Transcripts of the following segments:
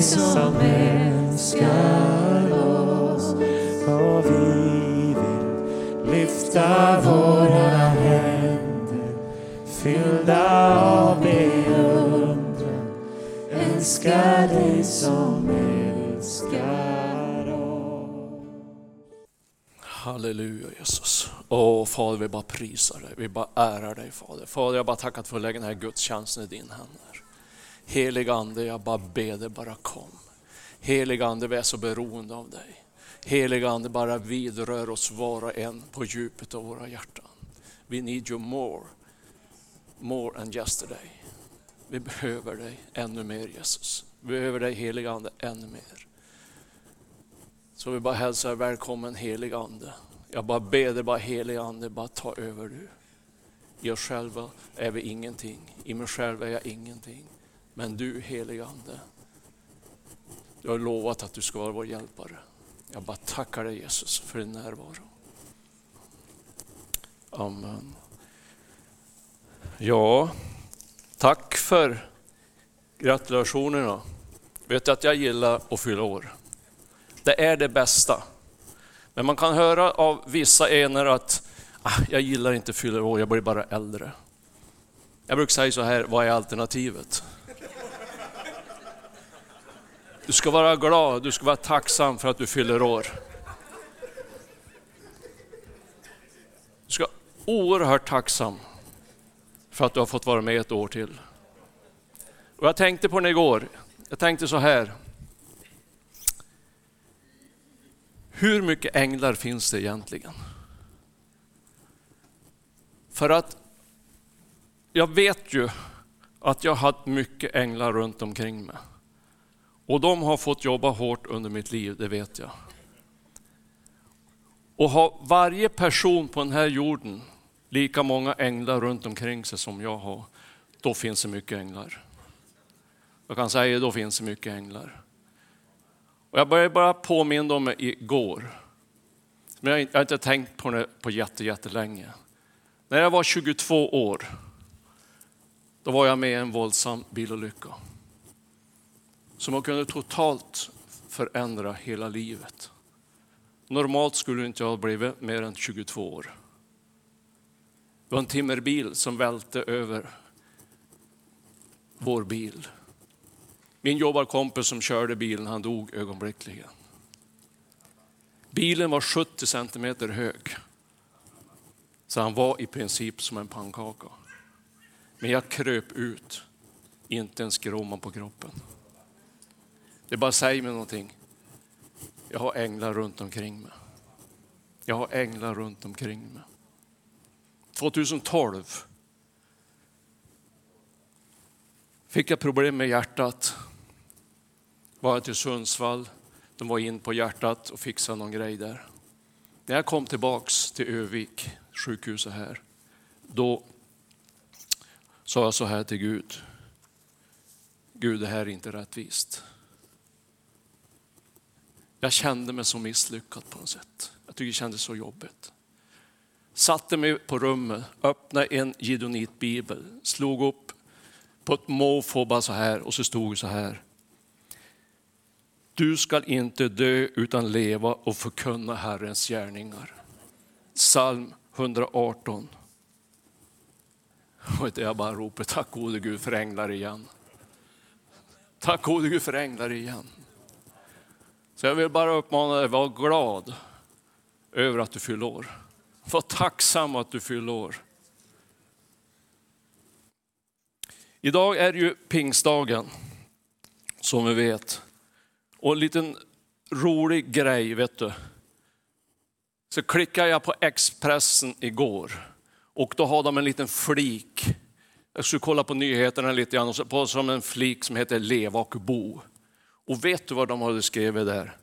dig som älskar oss. Och vi vill lyfta våra händer fyllda av beundran. Älskar dig som älskar oss. Halleluja Jesus. Åh Fader, vi bara prisar dig, vi bara ärar dig Fader. Fader, jag bara tackar för att lägga den här gudstjänsten i din händer. Heliga Ande, jag bara ber dig, bara kom. Heliga Ande, vi är så beroende av dig. Heliga Ande, bara vidrör oss var och en på djupet av våra hjärtan. We need you more, more än yesterday. Vi behöver dig ännu mer Jesus. Vi behöver dig heliga Ande ännu mer. Så vi bara hälsar välkommen helig Ande. Jag bara ber dig bara helig Ande, bara ta över du. I oss själva är vi ingenting, i mig själv är jag ingenting. Men du helige Ande, du har lovat att du ska vara vår hjälpare. Jag bara tackar dig Jesus för din närvaro. Amen. Ja, tack för gratulationerna. Vet du att jag gillar att fylla år? Det är det bästa. Men man kan höra av vissa ener att ah, jag gillar inte fylla år, jag blir bara äldre. Jag brukar säga så här, vad är alternativet? Du ska vara glad, du ska vara tacksam för att du fyller år. Du ska vara oerhört tacksam för att du har fått vara med ett år till. Och jag tänkte på det igår, jag tänkte så här. Hur mycket änglar finns det egentligen? För att jag vet ju att jag har haft mycket änglar runt omkring mig. Och de har fått jobba hårt under mitt liv, det vet jag. Och har varje person på den här jorden lika många änglar runt omkring sig som jag har, då finns det mycket änglar. Jag kan säga då finns det mycket änglar. Och jag började bara påminna om det igår. Men jag har inte tänkt på det på jättelänge. När jag var 22 år, då var jag med i en våldsam bilolycka. Som kunde totalt förändra hela livet. Normalt skulle inte jag ha blivit mer än 22 år. Det var en timmerbil som välte över vår bil. Min jobbarkompis som körde bilen, han dog ögonblickligen. Bilen var 70 centimeter hög. Så han var i princip som en pannkaka. Men jag kröp ut, inte en skråma på kroppen. Det bara säger mig någonting. Jag har änglar runt omkring mig. Jag har änglar runt omkring mig. 2012 fick jag problem med hjärtat. Var jag till Sundsvall, de var in på hjärtat och fixade någon grej där. När jag kom tillbaks till Övik, sjukhuset här, då sa jag så här till Gud. Gud, det här är inte rättvist. Jag kände mig så misslyckad på något sätt. Jag tycker det kändes så jobbigt. Satte mig på rummet, öppnade en Gideonitbibel, slog upp på ett måfå bara så här och så stod det så här. Du skall inte dö utan leva och förkunna Herrens gärningar. Psalm 118. Och jag bara ropar tack gode Gud för änglar igen. Tack gode Gud för änglar igen. Så jag vill bara uppmana dig, var glad över att du fyller år. Var tacksam att du fyller år. Idag är det ju pingstdagen, som vi vet. Och en liten rolig grej, vet du. Så klickade jag på Expressen igår och då har de en liten flik. Jag skulle kolla på nyheterna lite grann, och så på som en flik som heter Leva och bo. Och vet du vad de hade skrivit där?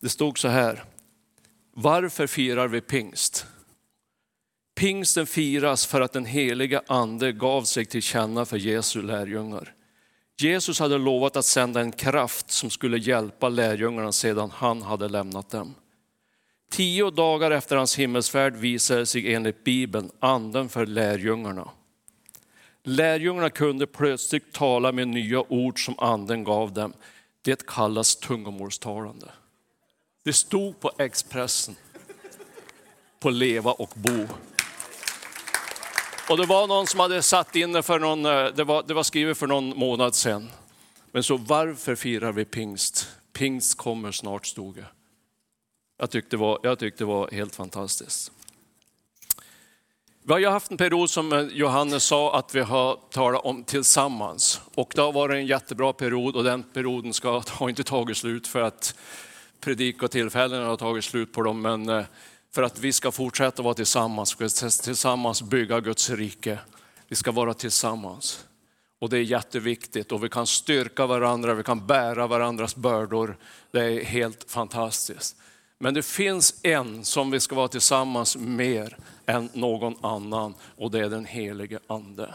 Det stod så här. Varför firar vi pingst? Pingsten firas för att den heliga ande gav sig till känna för Jesu lärjungar. Jesus hade lovat att sända en kraft som skulle hjälpa lärjungarna sedan han hade lämnat dem. Tio dagar efter hans himmelsfärd visade sig enligt Bibeln anden för lärjungarna. Lärjungarna kunde plötsligt tala med nya ord som anden gav dem. Det kallas tungomålstalande. Det stod på Expressen, på Leva och Bo. Och det var någon som hade satt in det för någon, eh, det var, det var skrivet för någon månad sedan. Men så varför firar vi pingst? Pingst kommer snart stod det. Jag tyckte det var, jag tyckte det var helt fantastiskt. Vi har ju haft en period som eh, Johannes sa att vi har talat om tillsammans. Och det har varit en jättebra period och den perioden ska, har inte tagit slut för att predikotillfällena har tagit slut på dem. Men eh, för att vi ska fortsätta vara tillsammans, vi ska tillsammans bygga Guds rike. Vi ska vara tillsammans. Och det är jätteviktigt och vi kan styrka varandra, vi kan bära varandras bördor. Det är helt fantastiskt. Men det finns en som vi ska vara tillsammans mer än någon annan och det är den helige ande.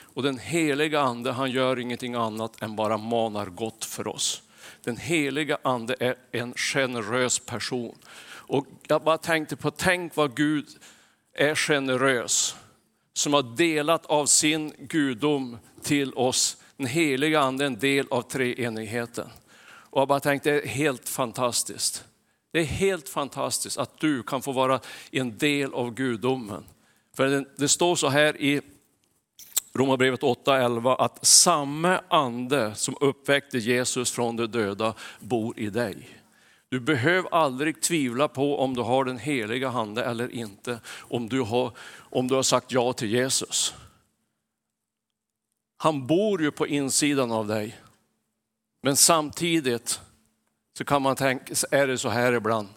Och den helige ande han gör ingenting annat än bara manar gott för oss. Den heliga ande är en generös person. Och jag bara tänkte på, tänk vad Gud är generös. Som har delat av sin gudom till oss. Den heliga ande är en del av treenigheten. Och jag bara tänkte, det är helt fantastiskt. Det är helt fantastiskt att du kan få vara en del av gudomen. För det står så här i Romarbrevet 8.11 att samma ande som uppväckte Jesus från de döda bor i dig. Du behöver aldrig tvivla på om du har den heliga ande eller inte, om du har, om du har sagt ja till Jesus. Han bor ju på insidan av dig. Men samtidigt så kan man tänka, är det så här ibland.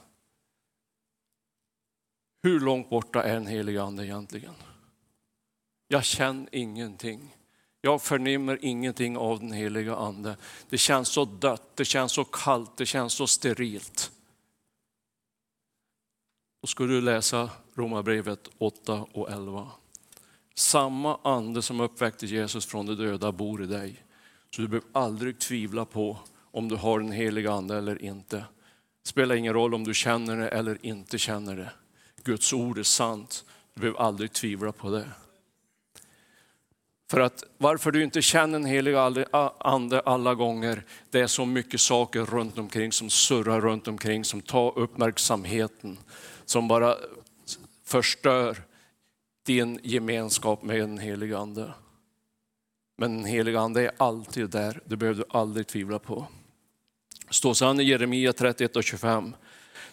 Hur långt borta är den helige ande egentligen? Jag känner ingenting. Jag förnimmer ingenting av den heliga ande. Det känns så dött, det känns så kallt, det känns så sterilt. Då ska du läsa Romarbrevet 8 och 11. Samma ande som uppväckte Jesus från de döda bor i dig. Så du behöver aldrig tvivla på om du har den heliga ande eller inte. Det spelar ingen roll om du känner det eller inte känner det. Guds ord är sant. Du behöver aldrig tvivla på det. För att varför du inte känner den heliga ande alla gånger, det är så mycket saker runt omkring som surrar runt omkring, som tar uppmärksamheten, som bara förstör din gemenskap med den helige ande. Men den helige ande är alltid där, det behöver du aldrig tvivla på. Står så i Jeremia 31 och 25.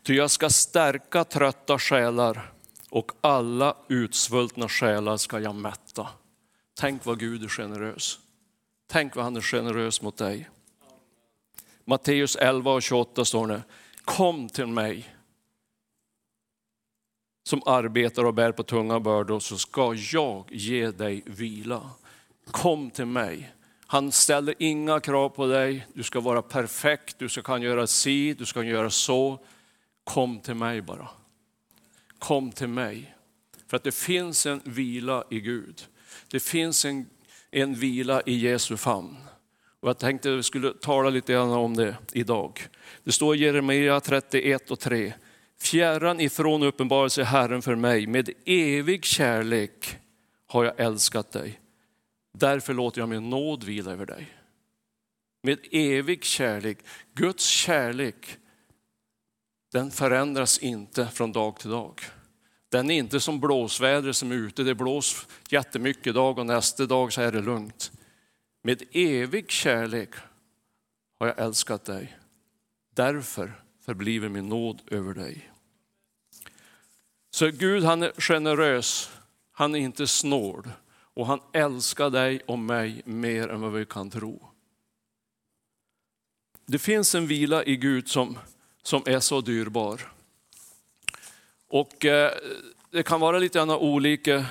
Ty jag ska stärka trötta själar och alla utsvultna själar ska jag mätta. Tänk vad Gud är generös. Tänk vad han är generös mot dig. Matteus 11 och 28 står det, kom till mig som arbetar och bär på tunga bördor så ska jag ge dig vila. Kom till mig. Han ställer inga krav på dig, du ska vara perfekt, du ska kunna göra si, du ska göra så. Kom till mig bara. Kom till mig. För att det finns en vila i Gud. Det finns en, en vila i Jesu famn. Och jag tänkte att vi skulle tala lite grann om det idag. Det står i Jeremia 31 och 3. Fjärran ifrån uppenbarelse Herren för mig, med evig kärlek har jag älskat dig. Därför låter jag min nåd vila över dig. Med evig kärlek, Guds kärlek, den förändras inte från dag till dag. Den är inte som blåsvädret som är ute, det blåser jättemycket idag och nästa dag så är det lugnt. Med evig kärlek har jag älskat dig. Därför förbliver min nåd över dig. Så Gud han är generös, han är inte snål och han älskar dig och mig mer än vad vi kan tro. Det finns en vila i Gud som, som är så dyrbar. Och eh, det kan vara lite olika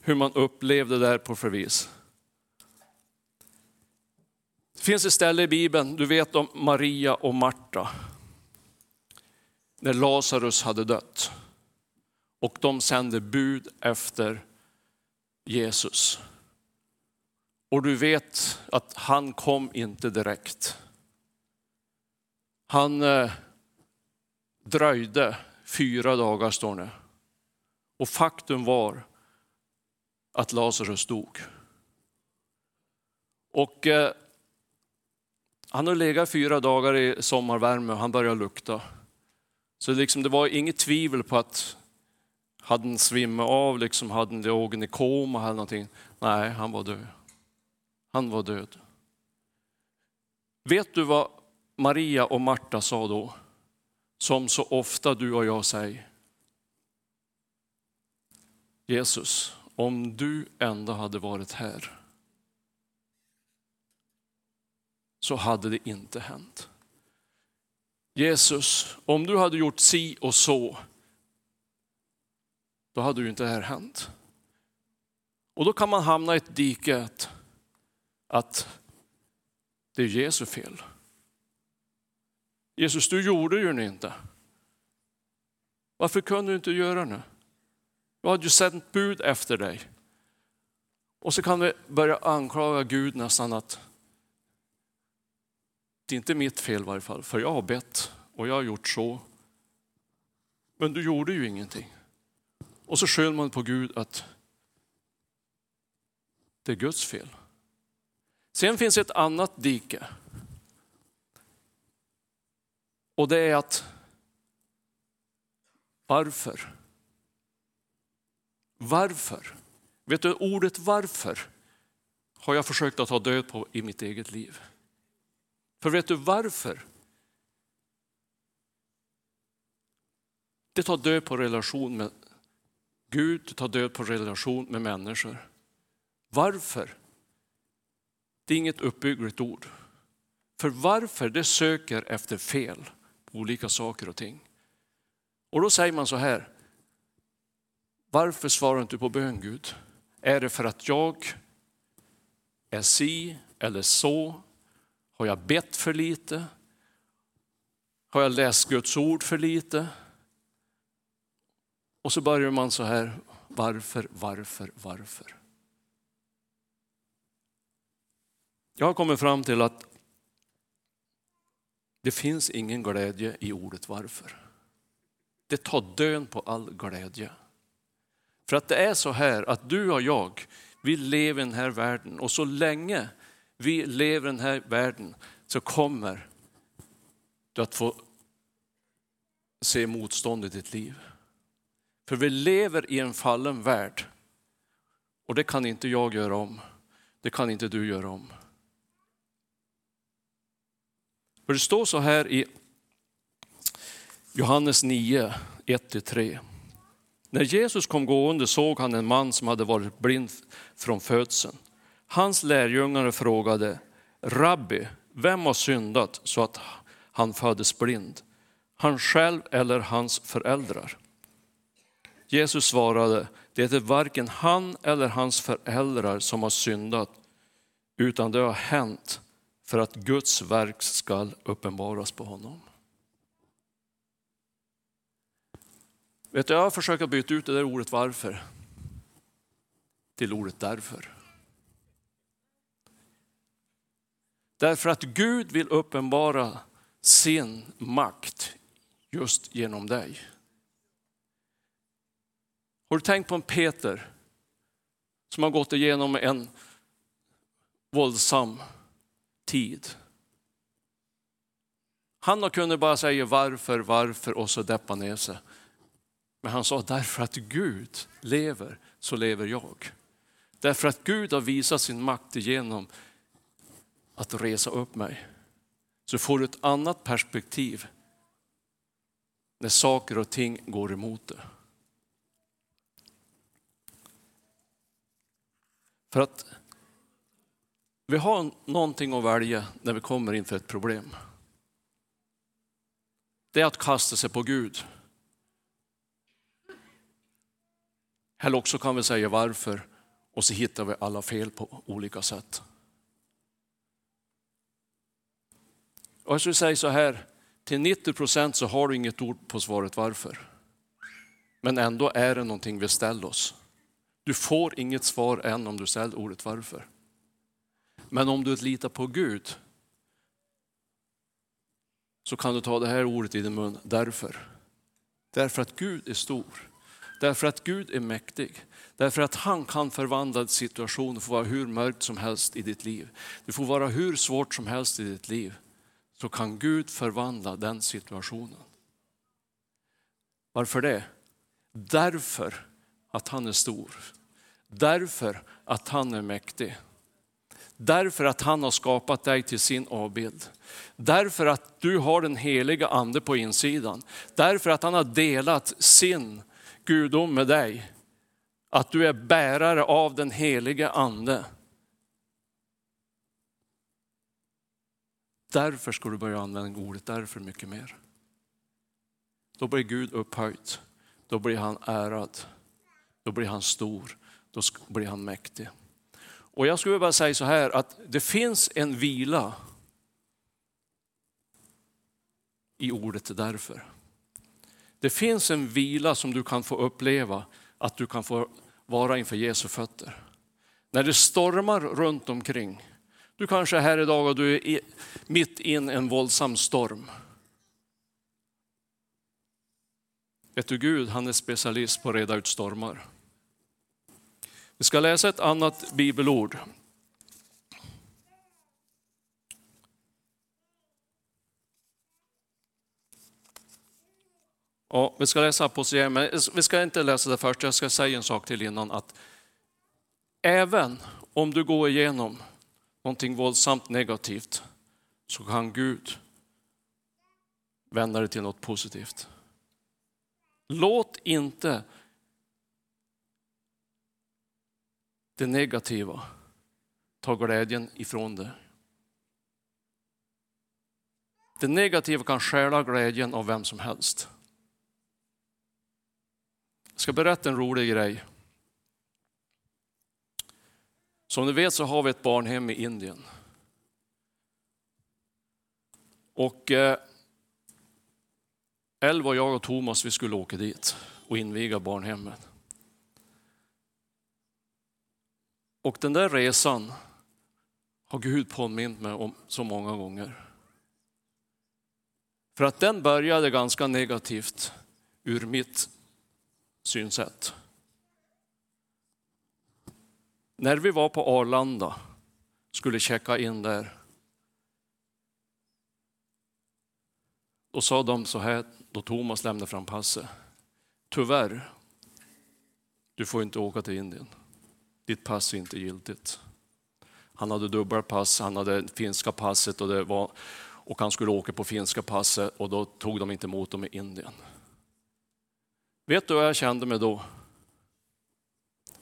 hur man upplevde det där på för vis. Det finns ett ställe i Bibeln, du vet om Maria och Marta. När Lazarus hade dött. Och de sände bud efter Jesus. Och du vet att han kom inte direkt. Han eh, dröjde fyra dagar står det. Och faktum var att Lazarus dog. Och eh, han har legat fyra dagar i sommarvärme och han börjar lukta. Så liksom, det var inget tvivel på att hade han svimmat av, liksom, hade han legat i koma eller någonting. Nej, han var död. Han var död. Vet du vad Maria och Marta sa då? Som så ofta du och jag säger. Jesus, om du ändå hade varit här så hade det inte hänt. Jesus, om du hade gjort si och så, då hade ju inte det här hänt. Och då kan man hamna i ett dike att det är Jesu fel. Jesus, du gjorde ju inte. Varför kunde du inte göra det? Jag hade ju sänt bud efter dig. Och så kan vi börja anklaga Gud nästan att det är inte mitt fel i varje fall, för jag har bett och jag har gjort så. Men du gjorde ju ingenting. Och så skyller man på Gud att det är Guds fel. Sen finns ett annat dike. Och det är att varför? Varför? Vet du, ordet varför har jag försökt att ta död på i mitt eget liv. För vet du varför? Det tar död på relation med Gud, tar död på relation med människor. Varför? Det är inget uppbyggligt ord. För varför, det söker efter fel på olika saker och ting. Och då säger man så här, varför svarar du inte på bön Gud? Är det för att jag är si eller så? Har jag bett för lite? Har jag läst Guds ord för lite? Och så börjar man så här, varför, varför, varför? Jag har kommit fram till att det finns ingen glädje i ordet varför. Det tar död på all glädje. För att det är så här att du och jag, vi lever i den här världen och så länge vi lever i den här världen så kommer du att få se motstånd i ditt liv. För vi lever i en fallen värld och det kan inte jag göra om. Det kan inte du göra om. För det står så här i Johannes 9, 1-3. När Jesus kom gående såg han en man som hade varit blind från födseln. Hans lärjungar frågade, Rabbi, vem har syndat så att han föddes blind? Han själv eller hans föräldrar? Jesus svarade, det är varken han eller hans föräldrar som har syndat, utan det har hänt för att Guds verk skall uppenbaras på honom. Vet du, jag har försökt byta ut det där ordet varför till ordet därför. Därför att Gud vill uppenbara sin makt just genom dig. Har du tänkt på en Peter som har gått igenom en våldsam tid? Han har kunnat bara säga varför, varför och så deppa ner sig. Men han sa därför att Gud lever så lever jag. Därför att Gud har visat sin makt genom att resa upp mig. Så får du ett annat perspektiv när saker och ting går emot dig. För att vi har någonting att välja när vi kommer inför ett problem. Det är att kasta sig på Gud. Eller också kan vi säga varför och så hittar vi alla fel på olika sätt. Och jag skulle säga så här, till 90 procent så har du inget ord på svaret varför. Men ändå är det någonting vi ställer oss. Du får inget svar än om du ställer ordet varför. Men om du litar på Gud så kan du ta det här ordet i din mun, därför. Därför att Gud är stor. Därför att Gud är mäktig. Därför att han kan förvandla situationen, det får vara hur mörkt som helst i ditt liv. Det får vara hur svårt som helst i ditt liv. Så kan Gud förvandla den situationen. Varför det? Därför att han är stor. Därför att han är mäktig. Därför att han har skapat dig till sin avbild. Därför att du har den heliga ande på insidan. Därför att han har delat sin gudom med dig. Att du är bärare av den heliga ande. Därför ska du börja använda ordet därför mycket mer. Då blir Gud upphöjt. Då blir han ärad. Då blir han stor. Då blir han mäktig. Och jag skulle bara säga så här att det finns en vila i ordet därför. Det finns en vila som du kan få uppleva, att du kan få vara inför Jesu fötter. När det stormar runt omkring. Du kanske är här idag och du är mitt in en våldsam storm. Vet du Gud, han är specialist på att reda ut stormar. Vi ska läsa ett annat bibelord. Ja, vi ska läsa Apostlagärningarna, men vi ska inte läsa det först. Jag ska säga en sak till innan. att Även om du går igenom någonting våldsamt negativt så kan Gud vända det till något positivt. Låt inte det negativa ta glädjen ifrån det. Det negativa kan stjäla glädjen av vem som helst. Jag ska berätta en rolig grej. Som ni vet så har vi ett barnhem i Indien. Och eh, Elva, jag och Thomas vi skulle åka dit och inviga barnhemmet. Och den där resan har Gud påmint mig om så många gånger. För att den började ganska negativt ur mitt synsätt. När vi var på Arlanda, skulle checka in där, då sa de så här, då Thomas lämnade fram passet. Tyvärr, du får inte åka till Indien ditt pass är inte giltigt. Han hade dubbla pass, han hade finska passet och, det var, och han skulle åka på finska passet och då tog de inte emot dem i Indien. Vet du vad jag kände mig då?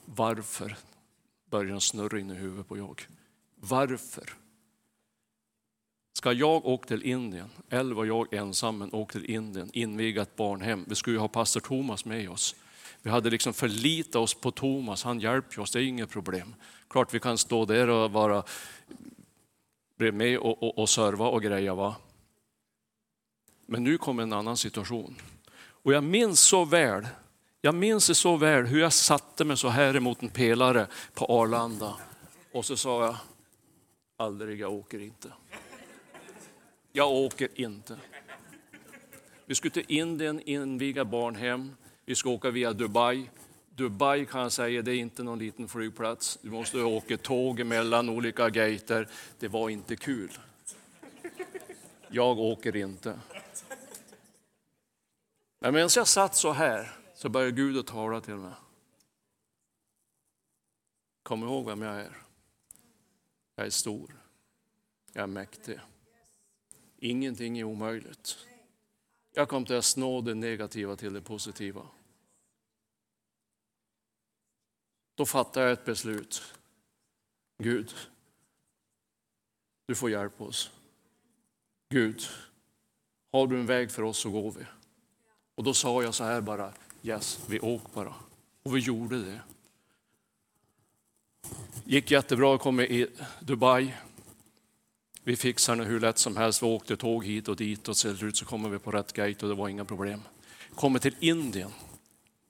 Varför började snurra in i huvudet på jag? Varför? Ska jag åka till Indien, eller var jag ensam men åka till Indien, inviga ett barnhem. Vi skulle ju ha pastor Thomas med oss. Vi hade liksom förlitat oss på Thomas, han hjälper oss, det är inget problem. Klart vi kan stå där och vara med och, och, och serva och greja. Va? Men nu kommer en annan situation. Och jag minns så väl, jag minns det så väl hur jag satte mig så här emot en pelare på Arlanda. Och så sa jag, aldrig, jag åker inte. Jag åker inte. Vi skulle till Indien inviga barnhem. Vi ska åka via Dubai. Dubai kan jag säga, det är inte någon liten flygplats. Du måste åka tåg mellan olika gater. Det var inte kul. Jag åker inte. Men medan jag satt så här så började Gud att tala till mig. Kom ihåg vem jag är. Jag är stor. Jag är mäktig. Ingenting är omöjligt. Jag kom till att snå det negativa till det positiva. Då fattade jag ett beslut. Gud, du får hjälpa oss. Gud, har du en väg för oss så går vi. Och då sa jag så här bara, yes, vi åker bara. Och vi gjorde det. Gick jättebra, kom i Dubai. Vi fixar det hur lätt som helst. Vi åkte tåg hit och dit och till slut så kommer vi på rätt gate och det var inga problem. Kommer till Indien.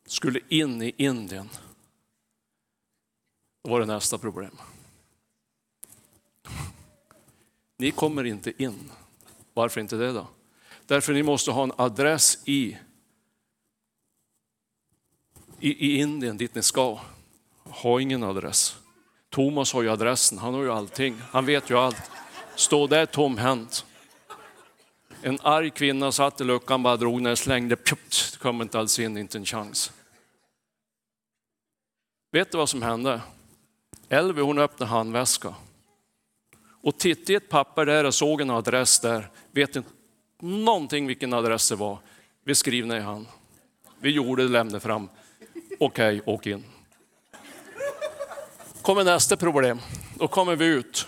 Skulle in i Indien. Då var det nästa problem. Ni kommer inte in. Varför inte det då? Därför ni måste ha en adress i i, i Indien dit ni ska. Ha ingen adress. Thomas har ju adressen, han har ju allting, han vet ju allt. Stå där tomhänt. En arg kvinna satt i luckan, bara drog när jag slängde, pjupt, kom inte alls in, inte en chans. Vet du vad som hände? Elvi hon öppnade handväska och tittade i ett papper där och såg en adress där. Vet inte någonting vilken adress det var. Vi skrev ner han. Vi gjorde det, lämnade fram. Okej, okay, åk in. Kommer nästa problem. Då kommer vi ut.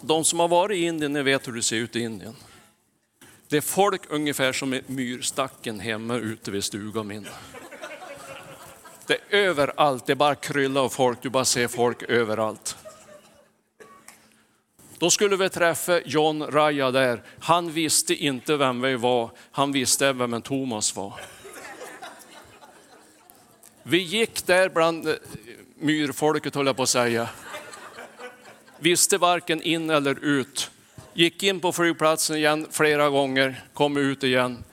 De som har varit i Indien, ni vet hur det ser ut i Indien. Det är folk ungefär som i myrstacken hemma ute vid stugan min. Det är överallt, det bara kryllar av folk, du bara ser folk överallt. Då skulle vi träffa John Raja där. Han visste inte vem vi var, han visste vem en Thomas var. Vi gick där bland eh, myrfolket höll jag på att säga. Visste varken in eller ut. Gick in på flygplatsen igen flera gånger, kom ut igen.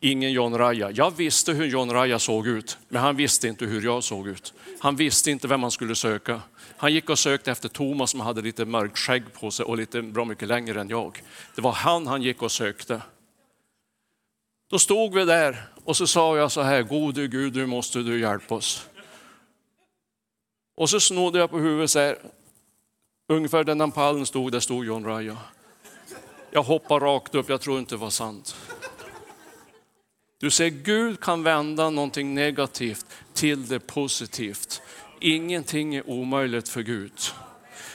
Ingen John Raja. Jag visste hur John Raja såg ut, men han visste inte hur jag såg ut. Han visste inte vem han skulle söka. Han gick och sökte efter Thomas som hade lite mörkt skägg på sig och lite bra mycket längre än jag. Det var han han gick och sökte. Då stod vi där och så sa jag så här, gode Gud, nu måste du hjälpa oss. Och så snodde jag på huvudet så här, ungefär där den pallen stod, där stod John Raja. Jag hoppade rakt upp, jag tror inte det var sant. Du ser, Gud kan vända någonting negativt till det positivt. Ingenting är omöjligt för Gud.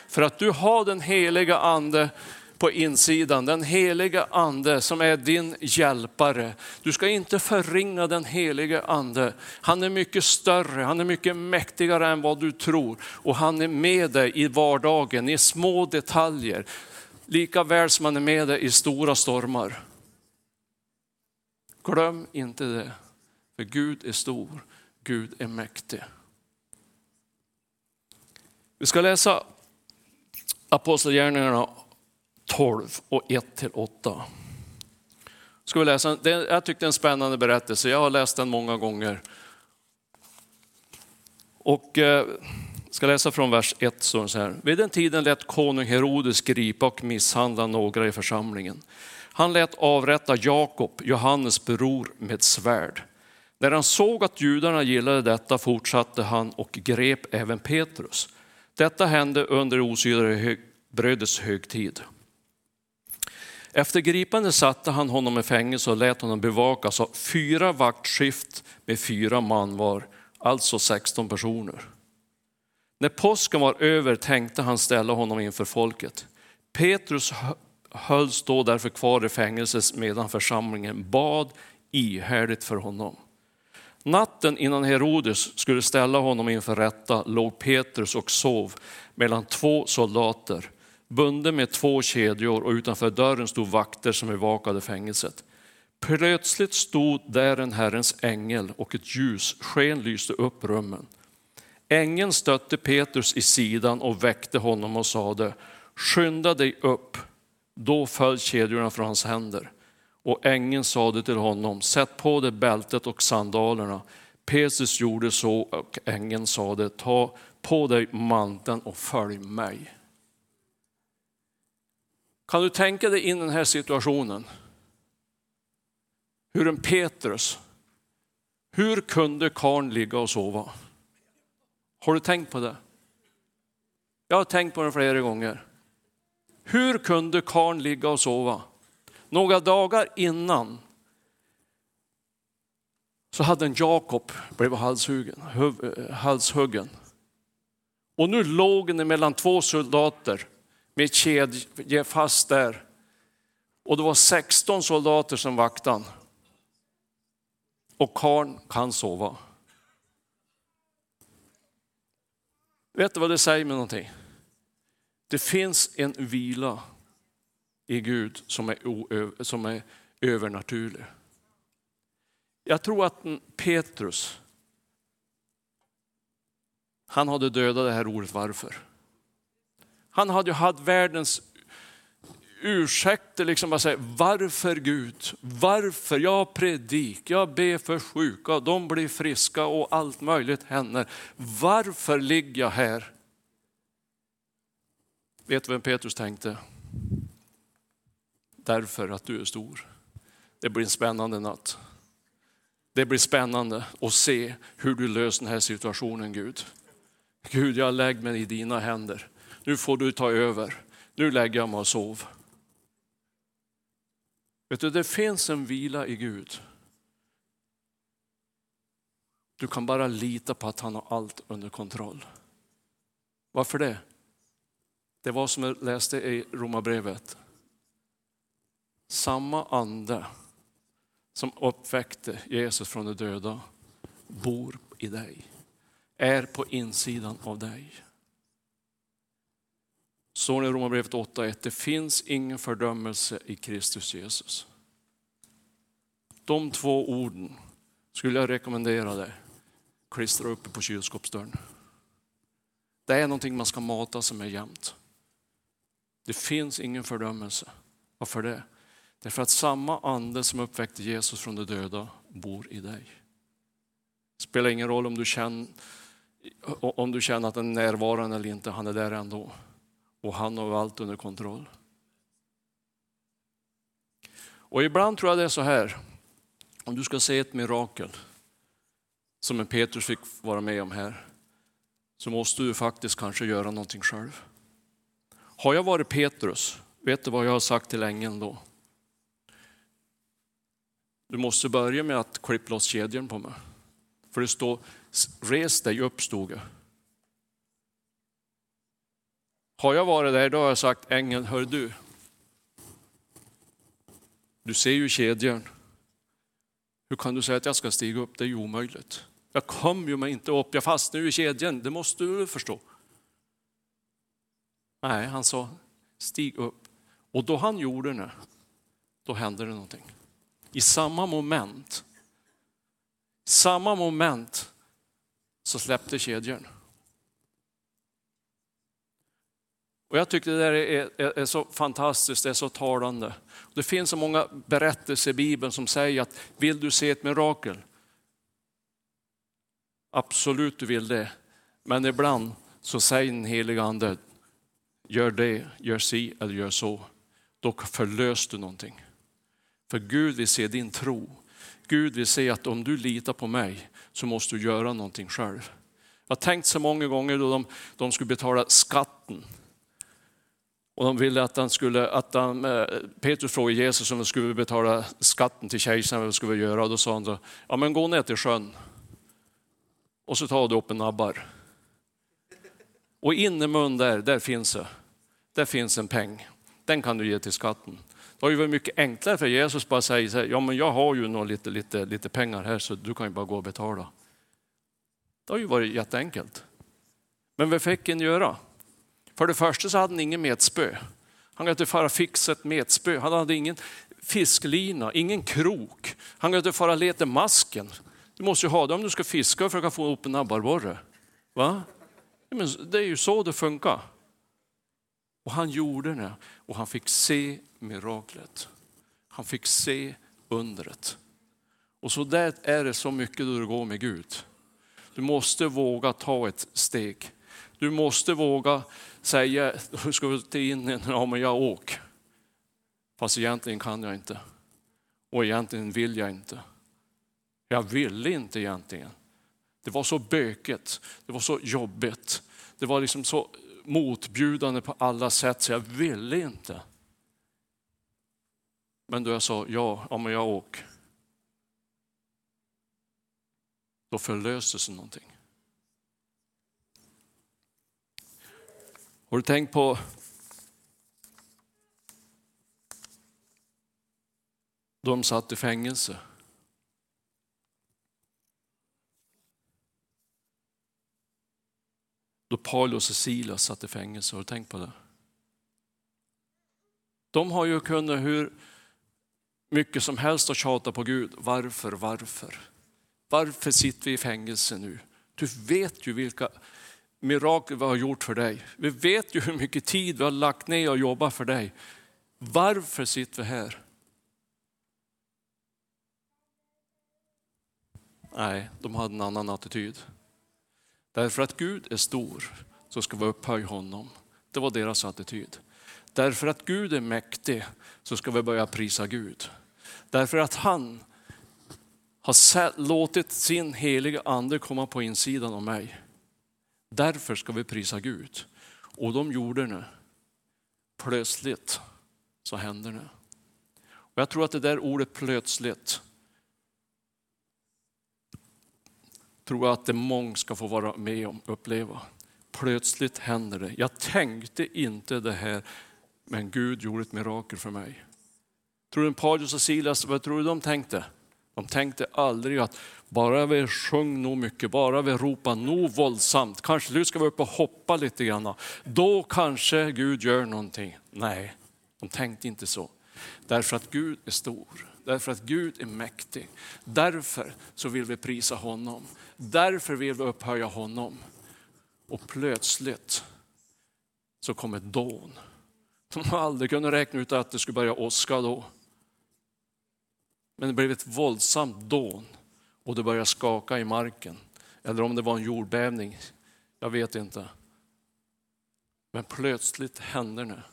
För att du har den heliga ande på insidan, den heliga ande som är din hjälpare. Du ska inte förringa den heliga ande. Han är mycket större, han är mycket mäktigare än vad du tror och han är med dig i vardagen, i små detaljer. Lika väl som han är med dig i stora stormar. Glöm inte det, för Gud är stor, Gud är mäktig. Vi ska läsa Apostlagärningarna 12 och 1-8. Ska vi läsa, jag tyckte det är en spännande berättelse, jag har läst den många gånger. Och eh, ska läsa från vers 1 så här. Vid den tiden lät konung Herodes gripa och misshandla några i församlingen. Han lät avrätta Jakob, Johannes bror, med svärd. När han såg att judarna gillade detta fortsatte han och grep även Petrus. Detta hände under osyrade brödets högtid. Efter gripandet satte han honom i fängelse och lät honom bevakas av fyra vaktskift med fyra man var, alltså 16 personer. När påsken var över tänkte han ställa honom inför folket. Petrus hölls då därför kvar i fängelset medan församlingen bad ihärdigt för honom. Natten innan Herodes skulle ställa honom inför rätta låg Petrus och sov mellan två soldater, bunden med två kedjor och utanför dörren stod vakter som bevakade fängelset. Plötsligt stod där en Herrens ängel och ett ljus sken lyste upp rummen. Ängeln stötte Petrus i sidan och väckte honom och sade, skynda dig upp. Då föll kedjorna från hans händer. Och ängeln sade till honom, sätt på dig bältet och sandalerna. Petrus gjorde så och ängeln sade, ta på dig manteln och följ mig. Kan du tänka dig in i den här situationen? Hur en Petrus, hur kunde karn ligga och sova? Har du tänkt på det? Jag har tänkt på det flera gånger. Hur kunde karn ligga och sova? Några dagar innan så hade en Jakob blivit halshuggen, eh, halshuggen. Och nu låg han mellan två soldater med kedja fast där. Och det var 16 soldater som vaktade. Och karn kan sova. Vet du vad det säger mig någonting? Det finns en vila i Gud som är, som är övernaturlig. Jag tror att Petrus, han hade dödat det här ordet varför. Han hade ju haft världens ursäkter, liksom bara säga varför Gud? Varför? Jag predik, jag ber för sjuka, de blir friska och allt möjligt händer. Varför ligger jag här? Vet du vem Petrus tänkte? Därför att du är stor. Det blir en spännande natt. Det blir spännande att se hur du löser den här situationen Gud. Gud, jag lägger mig i dina händer. Nu får du ta över. Nu lägger jag mig och sov. Vet du, det finns en vila i Gud. Du kan bara lita på att han har allt under kontroll. Varför det? Det var som jag läste i Romarbrevet. Samma ande som uppväckte Jesus från de döda bor i dig, är på insidan av dig. Står det i Romarbrevet 8.1, det finns ingen fördömelse i Kristus Jesus. De två orden skulle jag rekommendera dig, klistra uppe på kylskåpsdörren. Det är någonting man ska mata sig med jämt. Det finns ingen fördömelse. Varför det? Därför att samma ande som uppväckte Jesus från de döda bor i dig. Det spelar ingen roll om du känner, om du känner att den är närvarande eller inte, han är där ändå. Och han har allt under kontroll. Och ibland tror jag det är så här, om du ska se ett mirakel som en Petrus fick vara med om här, så måste du faktiskt kanske göra någonting själv. Har jag varit Petrus, vet du vad jag har sagt till ängeln då? Du måste börja med att klippa loss kedjan på mig. För det står, res dig upp stod det. Har jag varit där, då har jag sagt, ängeln, hör du. Du ser ju kedjan. Hur kan du säga att jag ska stiga upp? Det är ju omöjligt. Jag kom ju mig inte upp, jag fastnar ju i kedjan, det måste du förstå. Nej, han sa, stig upp. Och då han gjorde det, då hände det någonting i samma moment, samma moment så släppte kedjan. Och jag tycker det där är, är, är, så fantastiskt, det är så talande. Det finns så många berättelser i Bibeln som säger att vill du se ett mirakel? Absolut du vill det. Men ibland så säger den heliga ande, gör det, gör si eller gör så. Då förlöser du någonting. För Gud vill se din tro. Gud vill se att om du litar på mig så måste du göra någonting själv. Jag har tänkt så många gånger då de, de skulle betala skatten. Och de ville att han skulle, att han, eh, Petrus frågade Jesus om de skulle betala skatten till kejsaren, vad skulle vi göra? Och då sa han, då, ja men gå ner till sjön och så tar du upp en nabbar. Och in i mun där, där finns det. Där finns en peng. Den kan du ge till skatten. Det har ju varit mycket enklare för Jesus bara säga, så ja men jag har ju nog lite, lite, lite pengar här så du kan ju bara gå och betala. Det har ju varit jätteenkelt. Men vad fick han göra? För det första så hade han ingen metspö. Han kunde inte fara fixa ett metspö. Han hade ingen fisklina, ingen krok. Han kunde inte fara leta masken. Du måste ju ha det om du ska fiska för att få upp en abborre. Va? Det är ju så det funkar. Och han gjorde det och han fick se miraklet. Han fick se undret. Och så där är det så mycket då du går med Gud. Du måste våga ta ett steg. Du måste våga säga, du ska till in ja men jag åker. Fast egentligen kan jag inte. Och egentligen vill jag inte. Jag ville inte egentligen. Det var så bökigt, det var så jobbigt. Det var liksom så motbjudande på alla sätt så jag ville inte. Men då jag sa ja, ja men jag åker. Då förlöstes någonting. Har du tänkt på de satt i fängelse? Då Paulus och Silas satt i fängelse, har du tänkt på det? De har ju kunnat hur mycket som helst att tjata på Gud. Varför, varför? Varför sitter vi i fängelse nu? Du vet ju vilka mirakel vi har gjort för dig. Vi vet ju hur mycket tid vi har lagt ner och jobbat för dig. Varför sitter vi här? Nej, de hade en annan attityd. Därför att Gud är stor så ska vi upphöja honom. Det var deras attityd. Därför att Gud är mäktig så ska vi börja prisa Gud. Därför att han har låtit sin heliga ande komma på insidan av mig. Därför ska vi prisa Gud. Och de gjorde det. Plötsligt så hände det. Och jag tror att det där ordet plötsligt tror jag att det många ska få vara med om, uppleva. Plötsligt händer det. Jag tänkte inte det här, men Gud gjorde ett mirakel för mig. Tror du Paulus och Silas, vad tror du de tänkte? De tänkte aldrig att bara vi sjöng nog mycket, bara vi ropar nog våldsamt, kanske nu ska vi upp och hoppa lite grann, då kanske Gud gör någonting. Nej, de tänkte inte så. Därför att Gud är stor, därför att Gud är mäktig. Därför så vill vi prisa honom. Därför vill vi upphöja honom. Och plötsligt så kom ett dån. De har aldrig kunnat räkna ut att det skulle börja åska då. Men det blev ett våldsamt dån och det började skaka i marken. Eller om det var en jordbävning, jag vet inte. Men plötsligt hände det.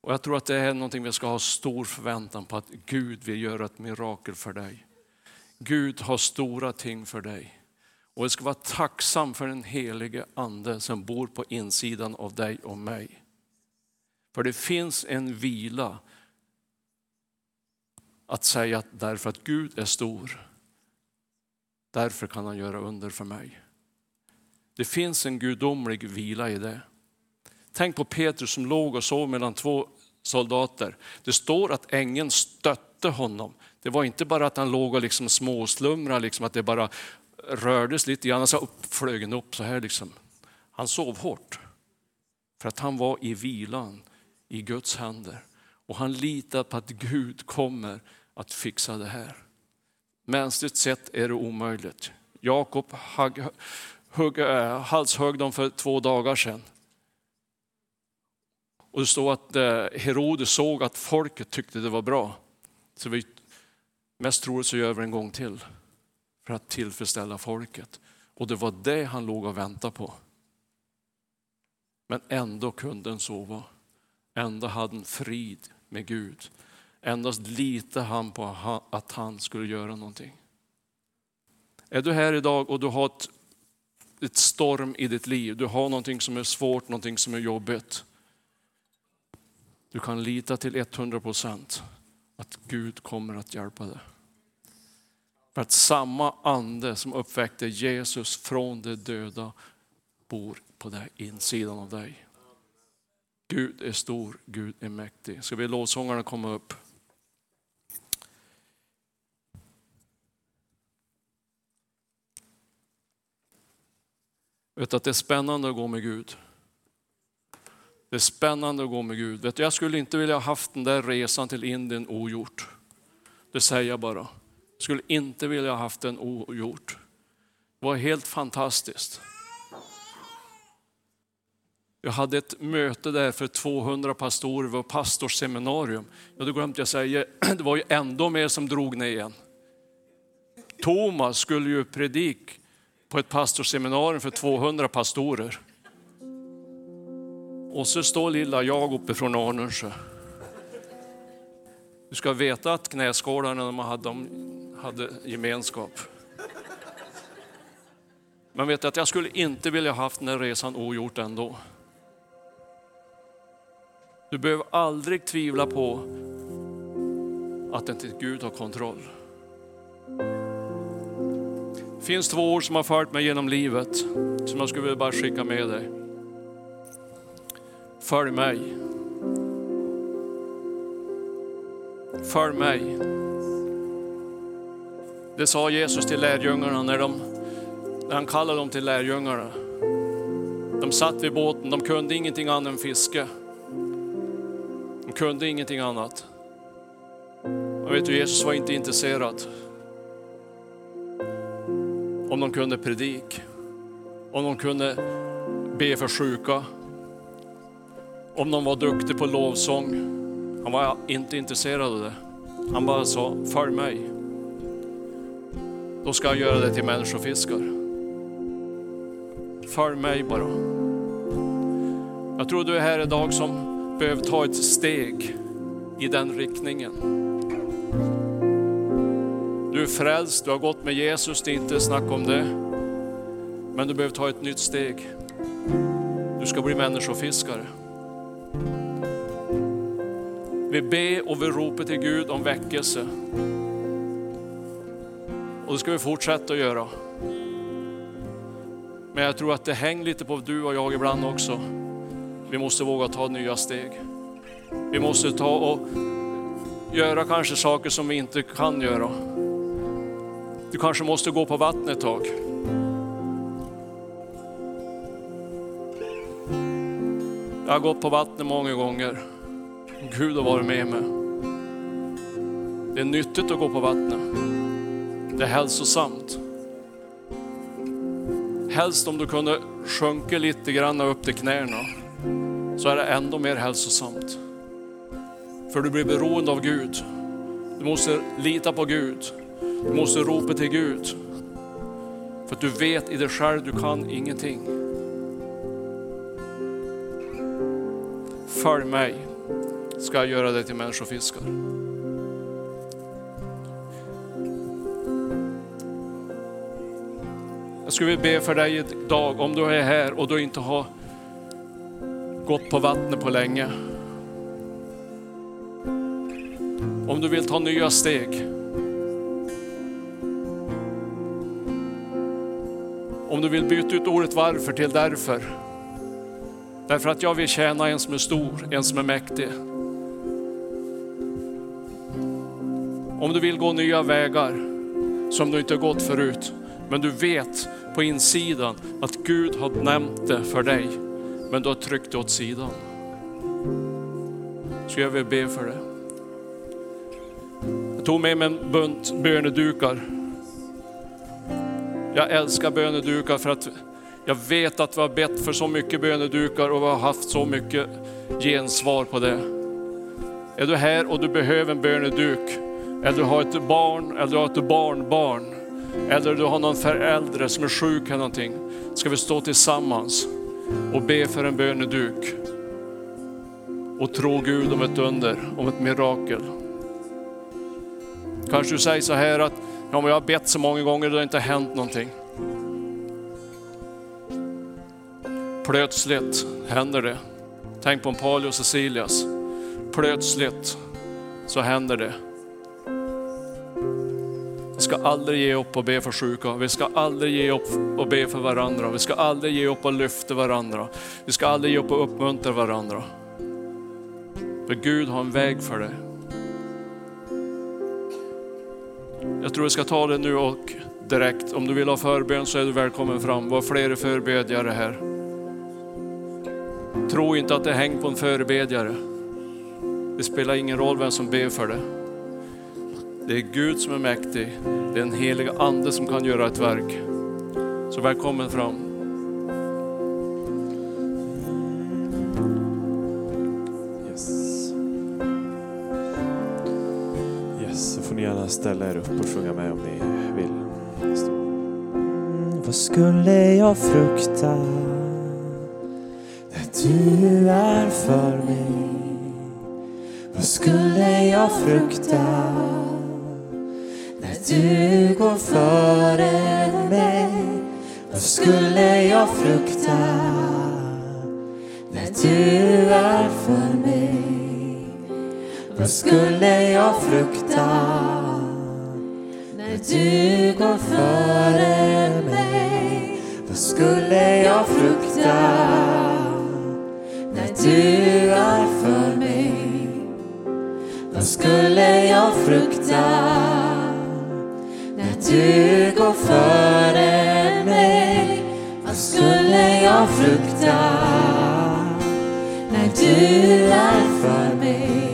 Och jag tror att det är någonting vi ska ha stor förväntan på att Gud vill göra ett mirakel för dig. Gud har stora ting för dig. Och jag ska vara tacksam för den helige ande som bor på insidan av dig och mig. För det finns en vila att säga att därför att Gud är stor, därför kan han göra under för mig. Det finns en gudomlig vila i det. Tänk på Petrus som låg och sov mellan två soldater. Det står att ängeln stötte honom. Det var inte bara att han låg och liksom småslumrade, liksom att det bara rördes lite grann, så flög han upp så här. Liksom. Han sov hårt. För att han var i vilan i Guds händer. Och han litar på att Gud kommer att fixa det här. Mänskligt sett är det omöjligt. Jakob eh, halshögg dem för två dagar sedan. Och det står att eh, Herodes såg att folket tyckte det var bra. Så vi, mest troligt så gör vi en gång till för att tillfredsställa folket. Och det var det han låg och väntade på. Men ändå kunde han sova. Ändå hade han frid med Gud. Endast litade han på att han skulle göra någonting. Är du här idag och du har ett, ett storm i ditt liv, du har någonting som är svårt, någonting som är jobbigt. Du kan lita till 100 procent att Gud kommer att hjälpa dig. För att samma ande som uppväckte Jesus från de döda bor på den insidan av dig. Gud är stor, Gud är mäktig. Ska vi lovsångarna komma upp? Vet att det är spännande att gå med Gud. Det är spännande att gå med Gud. Vet du, jag skulle inte vilja ha haft den där resan till Indien ogjort. Det säger jag bara. Jag skulle inte vilja ha haft den ogjort. Det var helt fantastiskt. Jag hade ett möte där för 200 pastorer, det var pastorsseminarium. Ja, hade glömde jag säga, det var ju ändå mer som drog ner igen. Thomas skulle ju predika på ett pastorsseminarium för 200 pastorer. Och så står lilla jag uppe från Arnösjö. Du ska veta att knäskålarna de hade, de hade gemenskap. Men vet du att jag skulle inte vilja haft den här resan ogjort ändå. Du behöver aldrig tvivla på att inte Gud har kontroll. Det finns två ord som har fört mig genom livet som jag skulle vilja bara skicka med dig. Följ mig. Följ mig. Det sa Jesus till lärjungarna när, de, när han kallade dem till lärjungarna. De satt vid båten, de kunde ingenting annat än fiske. De kunde ingenting annat. Jag vet du, Jesus var inte intresserad om de kunde predik, om de kunde be för sjuka, om de var duktiga på lovsång. Han var inte intresserad av det. Han bara sa, följ mig. Då ska jag göra det till människofiskar. Följ mig bara. Jag tror du är här idag som behöver ta ett steg i den riktningen. Du är frälst, du har gått med Jesus, det är inte snack om det. Men du behöver ta ett nytt steg. Du ska bli människofiskare. Vi ber och vi ropar till Gud om väckelse. Och det ska vi fortsätta att göra. Men jag tror att det hänger lite på du och jag ibland också. Vi måste våga ta nya steg. Vi måste ta och göra kanske saker som vi inte kan göra. Du kanske måste gå på vattnet ett tag. Jag har gått på vattnet många gånger. Gud har varit med mig. Det är nyttigt att gå på vattnet. Det är hälsosamt. Helst om du kunde sjunka lite grann upp till knäna så är det ändå mer hälsosamt. För du blir beroende av Gud. Du måste lita på Gud. Du måste ropa till Gud. För att du vet i dig själv, du kan ingenting. Följ mig, ska jag göra dig till människofiskare. Jag skulle vilja be för dig idag, om du är här och du inte har gått på vattnet på länge. Om du vill ta nya steg. Om du vill byta ut ordet varför till därför. Därför att jag vill tjäna en som är stor, en som är mäktig. Om du vill gå nya vägar som du inte har gått förut, men du vet på insidan att Gud har nämnt det för dig, men du har tryckt det åt sidan. Så jag vill be för det. Jag tog med mig en bunt bönedukar. Jag älskar bönedukar för att jag vet att vi har bett för så mycket bönedukar och vi har haft så mycket gensvar på det. Är du här och du behöver en böneduk, eller du har ett barn, eller du har ett barnbarn, eller du har någon förälder som är sjuk eller någonting, ska vi stå tillsammans och be för en böneduk och tro Gud om ett under, om ett mirakel. Kanske du säger så här att ja, men jag har bett så många gånger och det har inte hänt någonting. Plötsligt händer det. Tänk på en och Cecilias. Plötsligt så händer det. Vi ska aldrig ge upp och be för sjuka. Vi ska aldrig ge upp och be för varandra. Vi ska aldrig ge upp och lyfta varandra. Vi ska aldrig ge upp och uppmuntra varandra. För Gud har en väg för det. Jag tror vi ska ta det nu och direkt. Om du vill ha förbön så är du välkommen fram. Var fler förbedjare här. Tro inte att det hänger på en förebedjare. Det spelar ingen roll vem som ber för det. Det är Gud som är mäktig. Det är en helig ande som kan göra ett verk. Så välkommen fram. Gärna ställa er upp och sjunga med om ni vill. Mm, vad skulle jag frukta när du är för mig? Vad skulle jag frukta när du går före mig? Vad skulle jag frukta när du är för mig? Vad skulle jag frukta när du går före mig? Vad skulle jag frukta när du är för mig? Vad skulle jag frukta när du går före mig? Vad skulle jag frukta när du är för mig?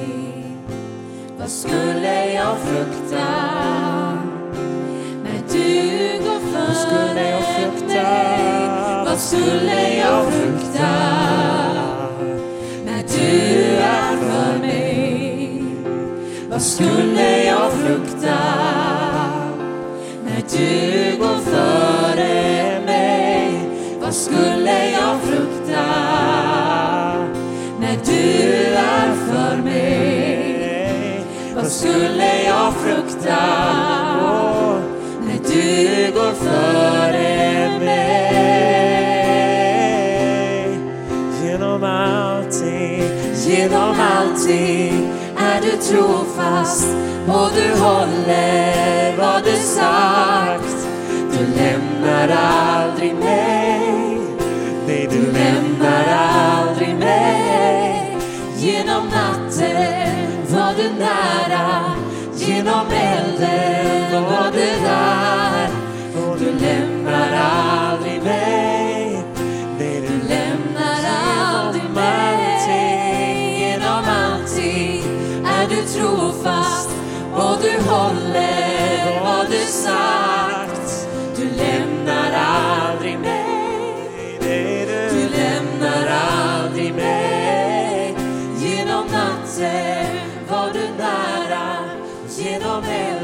skulle jag frukta? När du går före mig, vad skulle jag frukta? När du är för mig, vad skulle jag frukta? När du går före mig, vad skulle jag frukta? När du är för mig vad skulle jag frukta när du går före mig? Genom allting, Genom allting är du trofast och du håller vad du sagt. Du lämnar aldrig mig. nej du lämnar aldrig mig. Genom natten var du nära. Genom elden och du där. och Du lämnar aldrig mig. nej Du lämnar aldrig mig genom allting är du trofast och du håller Genom